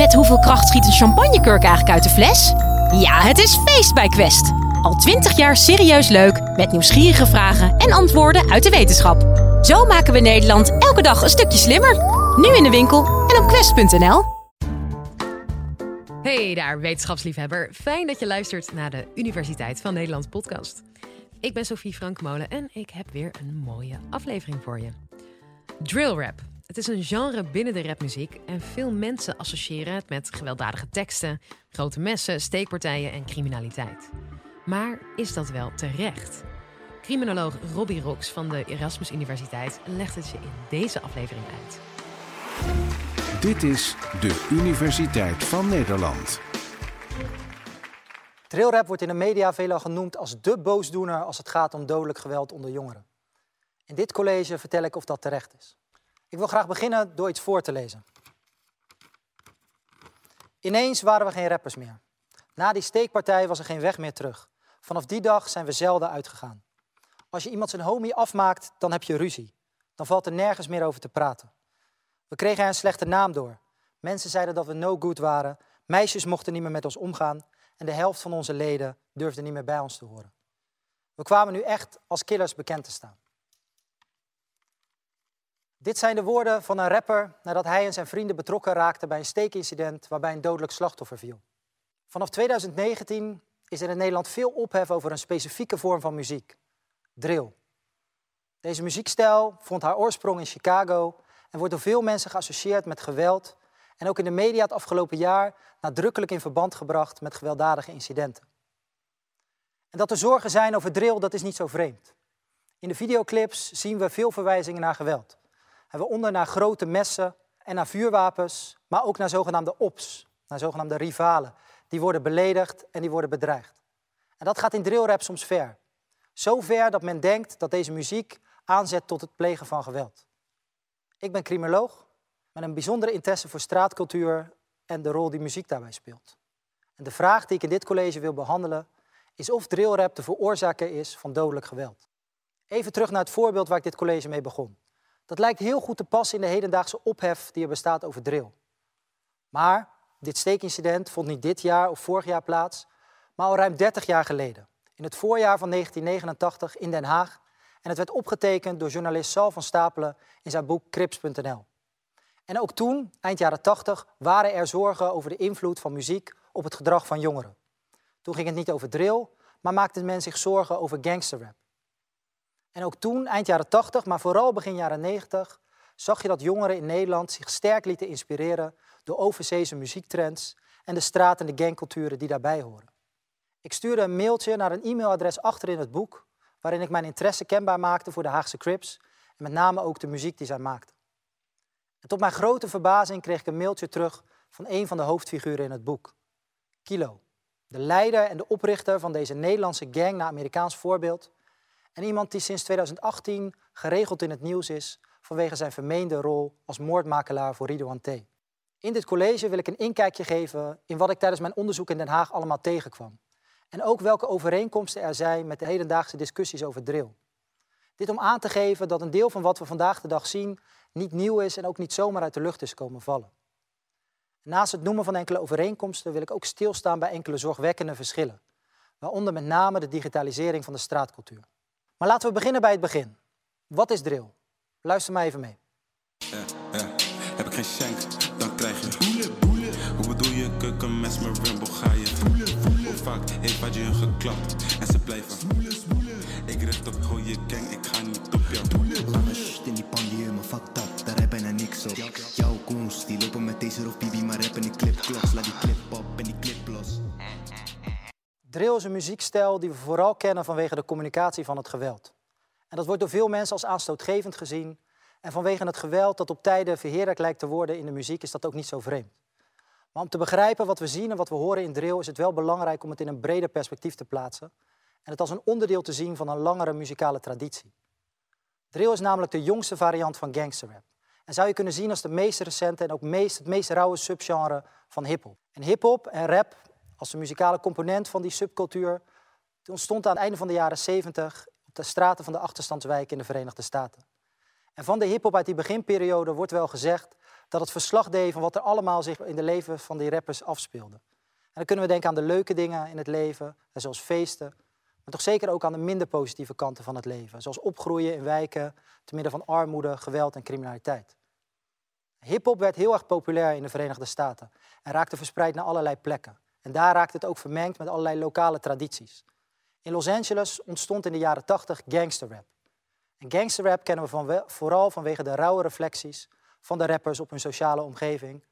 Met hoeveel kracht schiet een champagnekurk eigenlijk uit de fles? Ja, het is feest bij Quest. Al twintig jaar serieus leuk, met nieuwsgierige vragen en antwoorden uit de wetenschap. Zo maken we Nederland elke dag een stukje slimmer. Nu in de winkel en op quest.nl. Hey daar, wetenschapsliefhebber. Fijn dat je luistert naar de Universiteit van Nederland podcast. Ik ben Sophie Frankmolen en ik heb weer een mooie aflevering voor je. Drill rap. Het is een genre binnen de rapmuziek en veel mensen associëren het met gewelddadige teksten, grote messen, steekpartijen en criminaliteit. Maar is dat wel terecht? Criminoloog Robbie Rox van de Erasmus Universiteit legt het je in deze aflevering uit. Dit is de Universiteit van Nederland. Drillrap wordt in de media veelal genoemd als de boosdoener als het gaat om dodelijk geweld onder jongeren. In dit college vertel ik of dat terecht is. Ik wil graag beginnen door iets voor te lezen. Ineens waren we geen rappers meer. Na die steekpartij was er geen weg meer terug. Vanaf die dag zijn we zelden uitgegaan. Als je iemand zijn homie afmaakt, dan heb je ruzie. Dan valt er nergens meer over te praten. We kregen er een slechte naam door. Mensen zeiden dat we no good waren. Meisjes mochten niet meer met ons omgaan. En de helft van onze leden durfde niet meer bij ons te horen. We kwamen nu echt als killers bekend te staan. Dit zijn de woorden van een rapper nadat hij en zijn vrienden betrokken raakten bij een steekincident waarbij een dodelijk slachtoffer viel. Vanaf 2019 is er in Nederland veel ophef over een specifieke vorm van muziek: drill. Deze muziekstijl vond haar oorsprong in Chicago en wordt door veel mensen geassocieerd met geweld en ook in de media het afgelopen jaar nadrukkelijk in verband gebracht met gewelddadige incidenten. En dat er zorgen zijn over drill, dat is niet zo vreemd. In de videoclips zien we veel verwijzingen naar geweld. En waaronder naar grote messen en naar vuurwapens, maar ook naar zogenaamde ops, naar zogenaamde rivalen. Die worden beledigd en die worden bedreigd. En dat gaat in drillrap soms ver. Zo ver dat men denkt dat deze muziek aanzet tot het plegen van geweld. Ik ben criminoloog met een bijzondere interesse voor straatcultuur en de rol die muziek daarbij speelt. En de vraag die ik in dit college wil behandelen is of drillrap de veroorzaker is van dodelijk geweld. Even terug naar het voorbeeld waar ik dit college mee begon. Dat lijkt heel goed te passen in de hedendaagse ophef die er bestaat over drill. Maar dit steekincident vond niet dit jaar of vorig jaar plaats, maar al ruim 30 jaar geleden. In het voorjaar van 1989 in Den Haag. En het werd opgetekend door journalist Sal van Stapelen in zijn boek Crips.nl. En ook toen, eind jaren 80, waren er zorgen over de invloed van muziek op het gedrag van jongeren. Toen ging het niet over drill, maar maakte men zich zorgen over gangsterrap. En ook toen, eind jaren 80, maar vooral begin jaren 90, zag je dat jongeren in Nederland zich sterk lieten inspireren door overzeese muziektrends en de straat- en de gangculturen die daarbij horen. Ik stuurde een mailtje naar een e-mailadres achter in het boek, waarin ik mijn interesse kenbaar maakte voor de Haagse Crips en met name ook de muziek die zij maakten. En tot mijn grote verbazing kreeg ik een mailtje terug van een van de hoofdfiguren in het boek, Kilo, de leider en de oprichter van deze Nederlandse gang naar Amerikaans voorbeeld en iemand die sinds 2018 geregeld in het nieuws is vanwege zijn vermeende rol als moordmakelaar voor Ridouan T. In dit college wil ik een inkijkje geven in wat ik tijdens mijn onderzoek in Den Haag allemaal tegenkwam. En ook welke overeenkomsten er zijn met de hedendaagse discussies over drill. Dit om aan te geven dat een deel van wat we vandaag de dag zien niet nieuw is en ook niet zomaar uit de lucht is komen vallen. Naast het noemen van enkele overeenkomsten wil ik ook stilstaan bij enkele zorgwekkende verschillen, waaronder met name de digitalisering van de straatcultuur. Maar laten we beginnen bij het begin. Wat is drill? Luister maar even mee. Ja, ja. Heb ik geen shank, dan krijg je boele, boele. Hoe bedoel je keukenmes met Rumble ga je voelen, Hoe vaak heeft wat je hun geklapt en ze blijven smoelen, smoelen. Ik richt op goeie gang, ik ga niet op jou boelen. Lange shit in die pan die helemaal fucked up, daar heb bijna niks op. Jouw goons, die lopen met deze of bibi, maar rappen die clip klops. Laat die clip op en die. Drill is een muziekstijl die we vooral kennen vanwege de communicatie van het geweld. En dat wordt door veel mensen als aanstootgevend gezien. En vanwege het geweld dat op tijden verheerlijk lijkt te worden in de muziek is dat ook niet zo vreemd. Maar om te begrijpen wat we zien en wat we horen in drill is het wel belangrijk om het in een breder perspectief te plaatsen. En het als een onderdeel te zien van een langere muzikale traditie. Drill is namelijk de jongste variant van gangsterrap. En zou je kunnen zien als de meest recente en ook meest, het meest rauwe subgenre van hip-hop. En hip-hop en rap als de muzikale component van die subcultuur ontstond aan het einde van de jaren 70 op de straten van de achterstandswijken in de Verenigde Staten. En van de hip-hop uit die beginperiode wordt wel gezegd dat het verslag deed van wat er allemaal zich in de leven van die rappers afspeelde. En dan kunnen we denken aan de leuke dingen in het leven, zoals feesten, maar toch zeker ook aan de minder positieve kanten van het leven, zoals opgroeien in wijken te midden van armoede, geweld en criminaliteit. Hip-hop werd heel erg populair in de Verenigde Staten en raakte verspreid naar allerlei plekken. En daar raakte het ook vermengd met allerlei lokale tradities. In Los Angeles ontstond in de jaren 80 gangsterrap. En gangsterrap kennen we vooral vanwege de rauwe reflecties van de rappers op hun sociale omgeving.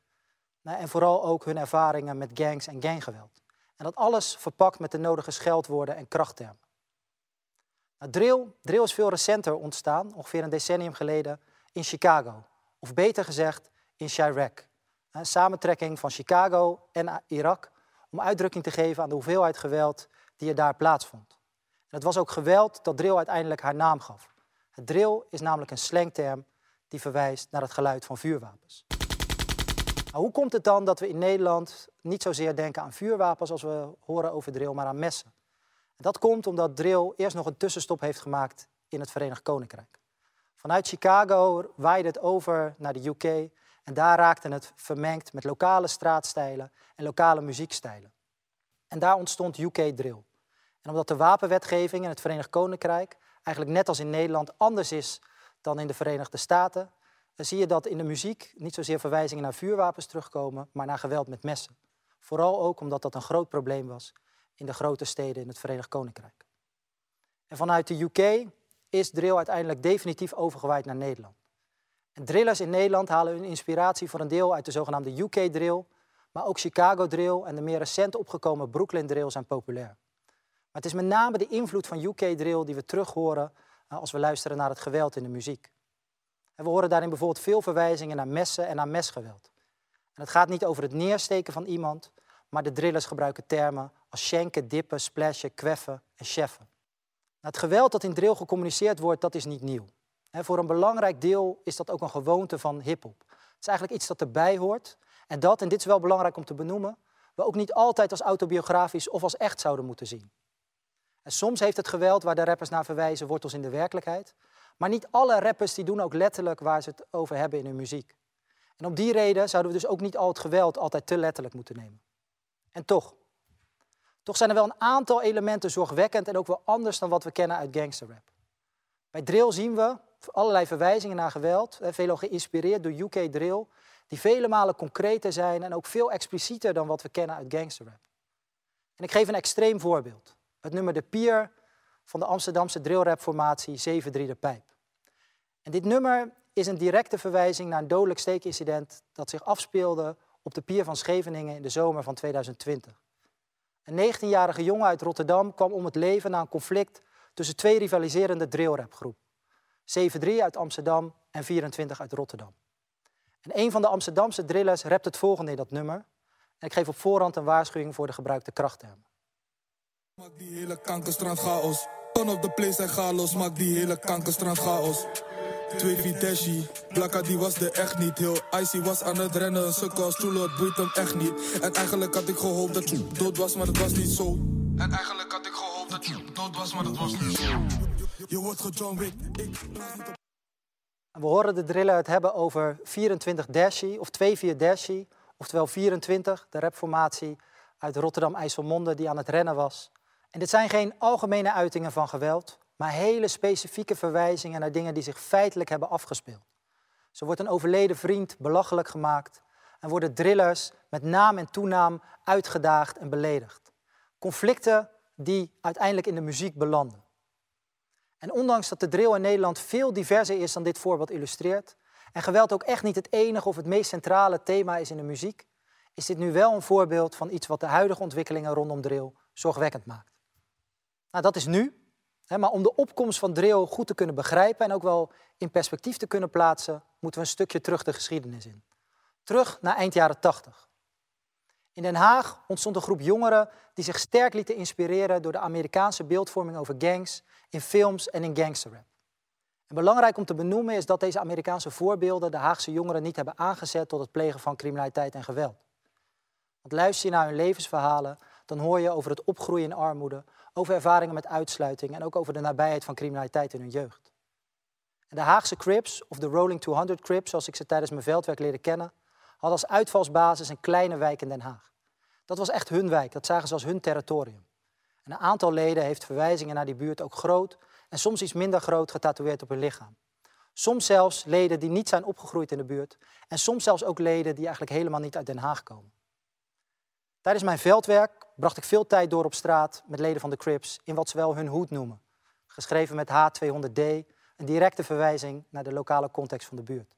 En vooral ook hun ervaringen met gangs en ganggeweld. En dat alles verpakt met de nodige scheldwoorden en krachttermen. Nou, drill, drill is veel recenter ontstaan, ongeveer een decennium geleden, in Chicago. Of beter gezegd, in Chirac. Een samentrekking van Chicago en Irak om uitdrukking te geven aan de hoeveelheid geweld die er daar plaatsvond. En het was ook geweld dat drill uiteindelijk haar naam gaf. Het drill is namelijk een slangterm die verwijst naar het geluid van vuurwapens. Nou, hoe komt het dan dat we in Nederland niet zozeer denken aan vuurwapens als we horen over drill, maar aan messen? En dat komt omdat drill eerst nog een tussenstop heeft gemaakt in het Verenigd Koninkrijk. Vanuit Chicago waaide het over naar de UK en daar raakte het vermengd met lokale straatstijlen en lokale muziekstijlen. En daar ontstond UK Drill. En omdat de wapenwetgeving in het Verenigd Koninkrijk eigenlijk net als in Nederland anders is dan in de Verenigde Staten, dan zie je dat in de muziek niet zozeer verwijzingen naar vuurwapens terugkomen, maar naar geweld met messen. Vooral ook omdat dat een groot probleem was in de grote steden in het Verenigd Koninkrijk. En vanuit de UK is drill uiteindelijk definitief overgewaaid naar Nederland. En drillers in Nederland halen hun inspiratie voor een deel uit de zogenaamde UK drill, maar ook Chicago drill en de meer recent opgekomen Brooklyn drill zijn populair. Maar het is met name de invloed van UK drill die we terug horen eh, als we luisteren naar het geweld in de muziek. We horen daarin bijvoorbeeld veel verwijzingen naar messen en naar mesgeweld. En het gaat niet over het neersteken van iemand, maar de drillers gebruiken termen als schenken, dippen, splashen, kweffen en cheffen. Het geweld dat in drill gecommuniceerd wordt, dat is niet nieuw. voor een belangrijk deel is dat ook een gewoonte van hip-hop. Het is eigenlijk iets dat erbij hoort. En dat, en dit is wel belangrijk om te benoemen, we ook niet altijd als autobiografisch of als echt zouden moeten zien. En soms heeft het geweld waar de rappers naar verwijzen wortels in de werkelijkheid. Maar niet alle rappers die doen ook letterlijk waar ze het over hebben in hun muziek. En om die reden zouden we dus ook niet al het geweld altijd te letterlijk moeten nemen. En toch, toch zijn er wel een aantal elementen zorgwekkend en ook wel anders dan wat we kennen uit gangsterrap. Bij drill zien we allerlei verwijzingen naar geweld, veelal geïnspireerd door UK drill, die vele malen concreter zijn en ook veel explicieter dan wat we kennen uit gangsterrap. En ik geef een extreem voorbeeld. Het nummer De Pier van de Amsterdamse drillrapformatie 7-3 de Pijp. En dit nummer is een directe verwijzing naar een dodelijk steekincident dat zich afspeelde op de pier van Scheveningen in de zomer van 2020. Een 19-jarige jongen uit Rotterdam kwam om het leven na een conflict tussen twee rivaliserende drillrapgroepen. 7-3 uit Amsterdam en 24 uit Rotterdam. En een van de Amsterdamse drillers rapt het volgende in dat nummer. En ik geef op voorhand een waarschuwing voor de gebruikte krachttermen. Maak die hele kankerstrand chaos. Ton op de place en ga los, maak die hele kankerstrand chaos. 2 Videshi, Blakka die was er echt niet. Heel Icy was aan het rennen, sukkel als stoelen, het boeit hem echt niet. En eigenlijk had ik gehoopt dat je dood was, maar het was niet zo. En eigenlijk had ik gehoopt dat je dood was, maar het was niet zo. Je wordt gejohn ik we horen de driller het hebben over 24 Dashi of 2-4 Dashi, oftewel 24, de rapformatie uit Rotterdam-IJsselmonde die aan het rennen was. En dit zijn geen algemene uitingen van geweld, maar hele specifieke verwijzingen naar dingen die zich feitelijk hebben afgespeeld. Zo wordt een overleden vriend belachelijk gemaakt en worden drillers met naam en toenaam uitgedaagd en beledigd. Conflicten die uiteindelijk in de muziek belanden. En ondanks dat de drill in Nederland veel diverser is dan dit voorbeeld illustreert, en geweld ook echt niet het enige of het meest centrale thema is in de muziek, is dit nu wel een voorbeeld van iets wat de huidige ontwikkelingen rondom drill zorgwekkend maakt. Nou, dat is nu, maar om de opkomst van drill goed te kunnen begrijpen en ook wel in perspectief te kunnen plaatsen, moeten we een stukje terug de geschiedenis in. Terug naar eind jaren 80. In Den Haag ontstond een groep jongeren die zich sterk lieten inspireren door de Amerikaanse beeldvorming over gangs in films en in gangsterrap. En belangrijk om te benoemen is dat deze Amerikaanse voorbeelden de Haagse jongeren niet hebben aangezet tot het plegen van criminaliteit en geweld. Want luister je naar hun levensverhalen, dan hoor je over het opgroeien in armoede, over ervaringen met uitsluiting en ook over de nabijheid van criminaliteit in hun jeugd. En de Haagse Crips, of de Rolling 200 Crips, zoals ik ze tijdens mijn veldwerk leerde kennen, hadden als uitvalsbasis een kleine wijk in Den Haag. Dat was echt hun wijk, dat zagen ze als hun territorium. En een aantal leden heeft verwijzingen naar die buurt ook groot en soms iets minder groot getatoeëerd op hun lichaam. Soms zelfs leden die niet zijn opgegroeid in de buurt en soms zelfs ook leden die eigenlijk helemaal niet uit Den Haag komen. Tijdens mijn veldwerk bracht ik veel tijd door op straat met leden van de Crips in wat ze wel hun hoed noemen. Geschreven met H200D, een directe verwijzing naar de lokale context van de buurt.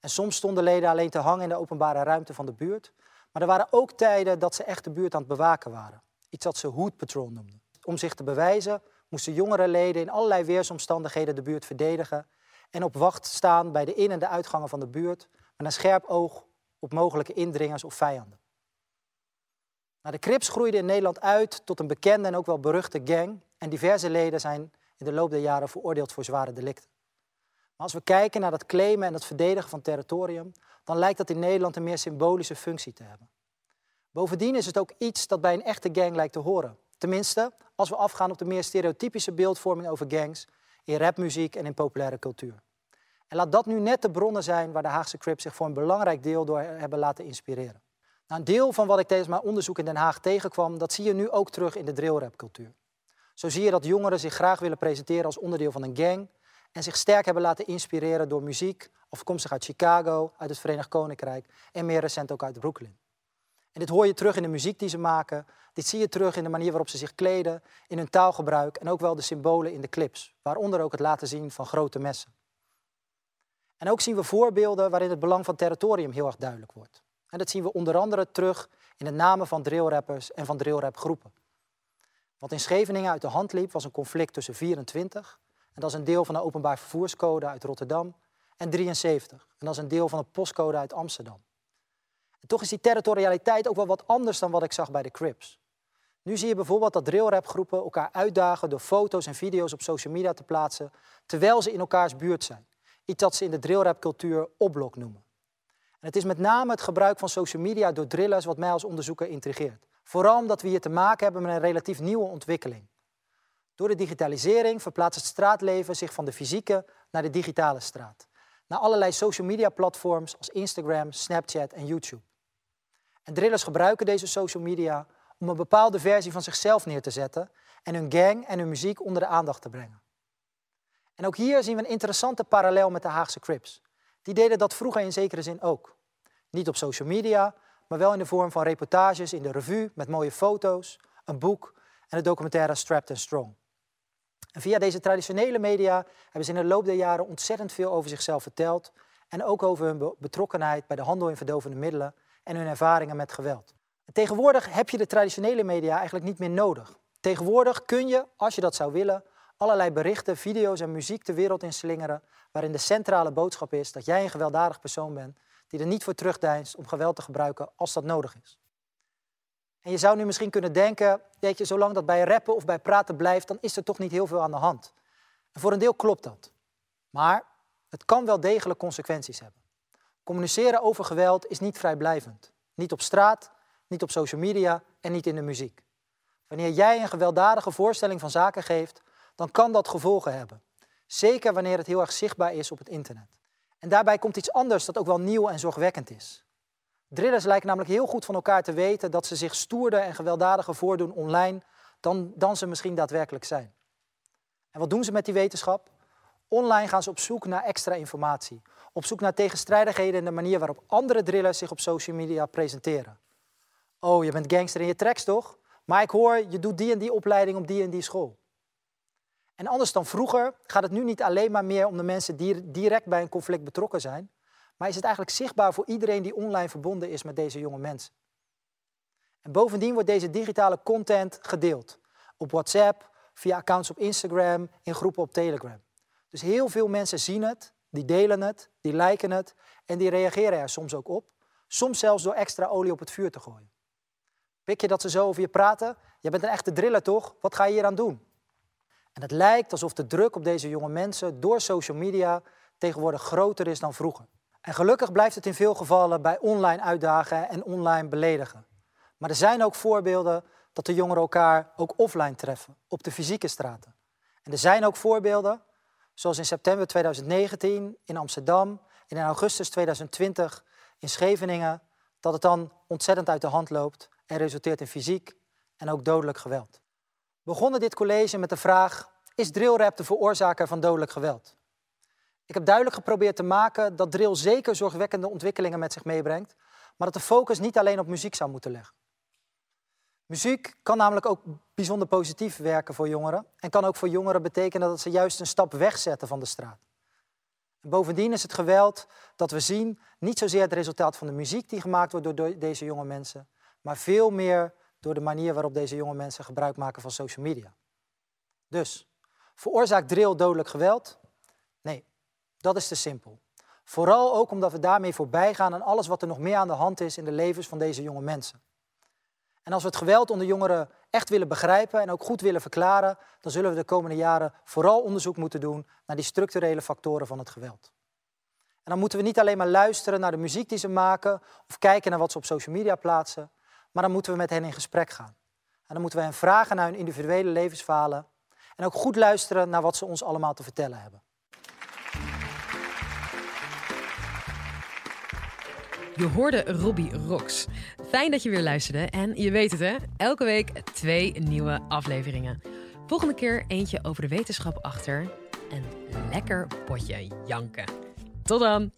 En soms stonden leden alleen te hangen in de openbare ruimte van de buurt. Maar er waren ook tijden dat ze echt de buurt aan het bewaken waren. Iets dat ze Hood Patrol noemden. Om zich te bewijzen moesten jongere leden in allerlei weersomstandigheden de buurt verdedigen en op wacht staan bij de in- en de uitgangen van de buurt met een scherp oog op mogelijke indringers of vijanden. Nou, de Crips groeide in Nederland uit tot een bekende en ook wel beruchte gang en diverse leden zijn in de loop der jaren veroordeeld voor zware delicten. Maar als we kijken naar dat claimen en het verdedigen van territorium, dan lijkt dat in Nederland een meer symbolische functie te hebben. Bovendien is het ook iets dat bij een echte gang lijkt te horen. Tenminste, als we afgaan op de meer stereotypische beeldvorming over gangs in rapmuziek en in populaire cultuur. En laat dat nu net de bronnen zijn waar de Haagse Crips zich voor een belangrijk deel door hebben laten inspireren. Nou, een deel van wat ik tijdens mijn onderzoek in Den Haag tegenkwam, dat zie je nu ook terug in de drillrapcultuur. Zo zie je dat jongeren zich graag willen presenteren als onderdeel van een gang en zich sterk hebben laten inspireren door muziek, afkomstig uit Chicago, uit het Verenigd Koninkrijk en meer recent ook uit Brooklyn. En dit hoor je terug in de muziek die ze maken, dit zie je terug in de manier waarop ze zich kleden, in hun taalgebruik en ook wel de symbolen in de clips, waaronder ook het laten zien van grote messen. En ook zien we voorbeelden waarin het belang van territorium heel erg duidelijk wordt. En dat zien we onder andere terug in de namen van drillrappers en van drillrapgroepen. Wat in Scheveningen uit de hand liep was een conflict tussen 24, en dat is een deel van de openbaar vervoerscode uit Rotterdam, en 73, en dat is een deel van de postcode uit Amsterdam. En toch is die territorialiteit ook wel wat anders dan wat ik zag bij de Crips. Nu zie je bijvoorbeeld dat drillrapgroepen elkaar uitdagen door foto's en video's op social media te plaatsen, terwijl ze in elkaars buurt zijn. Iets dat ze in de drillrapcultuur opblok noemen. Het is met name het gebruik van social media door drillers wat mij als onderzoeker intrigeert. Vooral omdat we hier te maken hebben met een relatief nieuwe ontwikkeling. Door de digitalisering verplaatst het straatleven zich van de fysieke naar de digitale straat. Naar allerlei social media platforms als Instagram, Snapchat en YouTube. En drillers gebruiken deze social media om een bepaalde versie van zichzelf neer te zetten en hun gang en hun muziek onder de aandacht te brengen. En ook hier zien we een interessante parallel met de Haagse Crips. Die deden dat vroeger in zekere zin ook. Niet op social media, maar wel in de vorm van reportages in de revue met mooie foto's, een boek en de documentaire Strapped and Strong. En via deze traditionele media hebben ze in de loop der jaren ontzettend veel over zichzelf verteld en ook over hun betrokkenheid bij de handel in verdovende middelen en hun ervaringen met geweld. tegenwoordig heb je de traditionele media eigenlijk niet meer nodig. Tegenwoordig kun je, als je dat zou willen, allerlei berichten, video's en muziek de wereld inslingeren waarin de centrale boodschap is dat jij een gewelddadig persoon bent die er niet voor terugdeinst om geweld te gebruiken als dat nodig is. En je zou nu misschien kunnen denken, weet je, zolang dat bij rappen of bij praten blijft, dan is er toch niet heel veel aan de hand. En voor een deel klopt dat. Maar het kan wel degelijk consequenties hebben. Communiceren over geweld is niet vrijblijvend. Niet op straat, niet op social media en niet in de muziek. Wanneer jij een gewelddadige voorstelling van zaken geeft, dan kan dat gevolgen hebben. Zeker wanneer het heel erg zichtbaar is op het internet. En daarbij komt iets anders dat ook wel nieuw en zorgwekkend is. Drillers lijken namelijk heel goed van elkaar te weten dat ze zich stoerder en gewelddadiger voordoen online dan, dan ze misschien daadwerkelijk zijn. En wat doen ze met die wetenschap? Online gaan ze op zoek naar extra informatie. Op zoek naar tegenstrijdigheden in de manier waarop andere drillers zich op social media presenteren. Oh, je bent gangster in je tracks toch? Maar ik hoor, je doet die en die opleiding op die en die school. En anders dan vroeger gaat het nu niet alleen maar meer om de mensen die direct bij een conflict betrokken zijn, maar is het eigenlijk zichtbaar voor iedereen die online verbonden is met deze jonge mensen. En bovendien wordt deze digitale content gedeeld op WhatsApp, via accounts op Instagram, in groepen op Telegram. Dus heel veel mensen zien het, die delen het, die liken het en die reageren er soms ook op. Soms zelfs door extra olie op het vuur te gooien. Pik je dat ze zo over je praten? Je bent een echte driller toch? Wat ga je hier aan doen? En het lijkt alsof de druk op deze jonge mensen door social media tegenwoordig groter is dan vroeger. En gelukkig blijft het in veel gevallen bij online uitdagen en online beledigen. Maar er zijn ook voorbeelden dat de jongeren elkaar ook offline treffen, op de fysieke straten. En er zijn ook voorbeelden Zoals in september 2019 in Amsterdam en in augustus 2020 in Scheveningen, dat het dan ontzettend uit de hand loopt en resulteert in fysiek en ook dodelijk geweld. Begonnen dit college met de vraag: is drillrap de veroorzaker van dodelijk geweld? Ik heb duidelijk geprobeerd te maken dat drill zeker zorgwekkende ontwikkelingen met zich meebrengt, maar dat de focus niet alleen op muziek zou moeten leggen. Muziek kan namelijk ook bijzonder positief werken voor jongeren en kan ook voor jongeren betekenen dat ze juist een stap wegzetten van de straat. En bovendien is het geweld dat we zien niet zozeer het resultaat van de muziek die gemaakt wordt door deze jonge mensen, maar veel meer door de manier waarop deze jonge mensen gebruik maken van social media. Dus, veroorzaakt drill dodelijk geweld? Nee, dat is te simpel. Vooral ook omdat we daarmee voorbij gaan aan alles wat er nog meer aan de hand is in de levens van deze jonge mensen. En als we het geweld onder jongeren echt willen begrijpen en ook goed willen verklaren, dan zullen we de komende jaren vooral onderzoek moeten doen naar die structurele factoren van het geweld. En dan moeten we niet alleen maar luisteren naar de muziek die ze maken of kijken naar wat ze op social media plaatsen, maar dan moeten we met hen in gesprek gaan. En dan moeten we hen vragen naar hun individuele levensverhalen en ook goed luisteren naar wat ze ons allemaal te vertellen hebben. Je hoorde Robbie Rox. Fijn dat je weer luisterde. En je weet het hè, elke week twee nieuwe afleveringen. Volgende keer eentje over de wetenschap achter. Een lekker potje janken. Tot dan!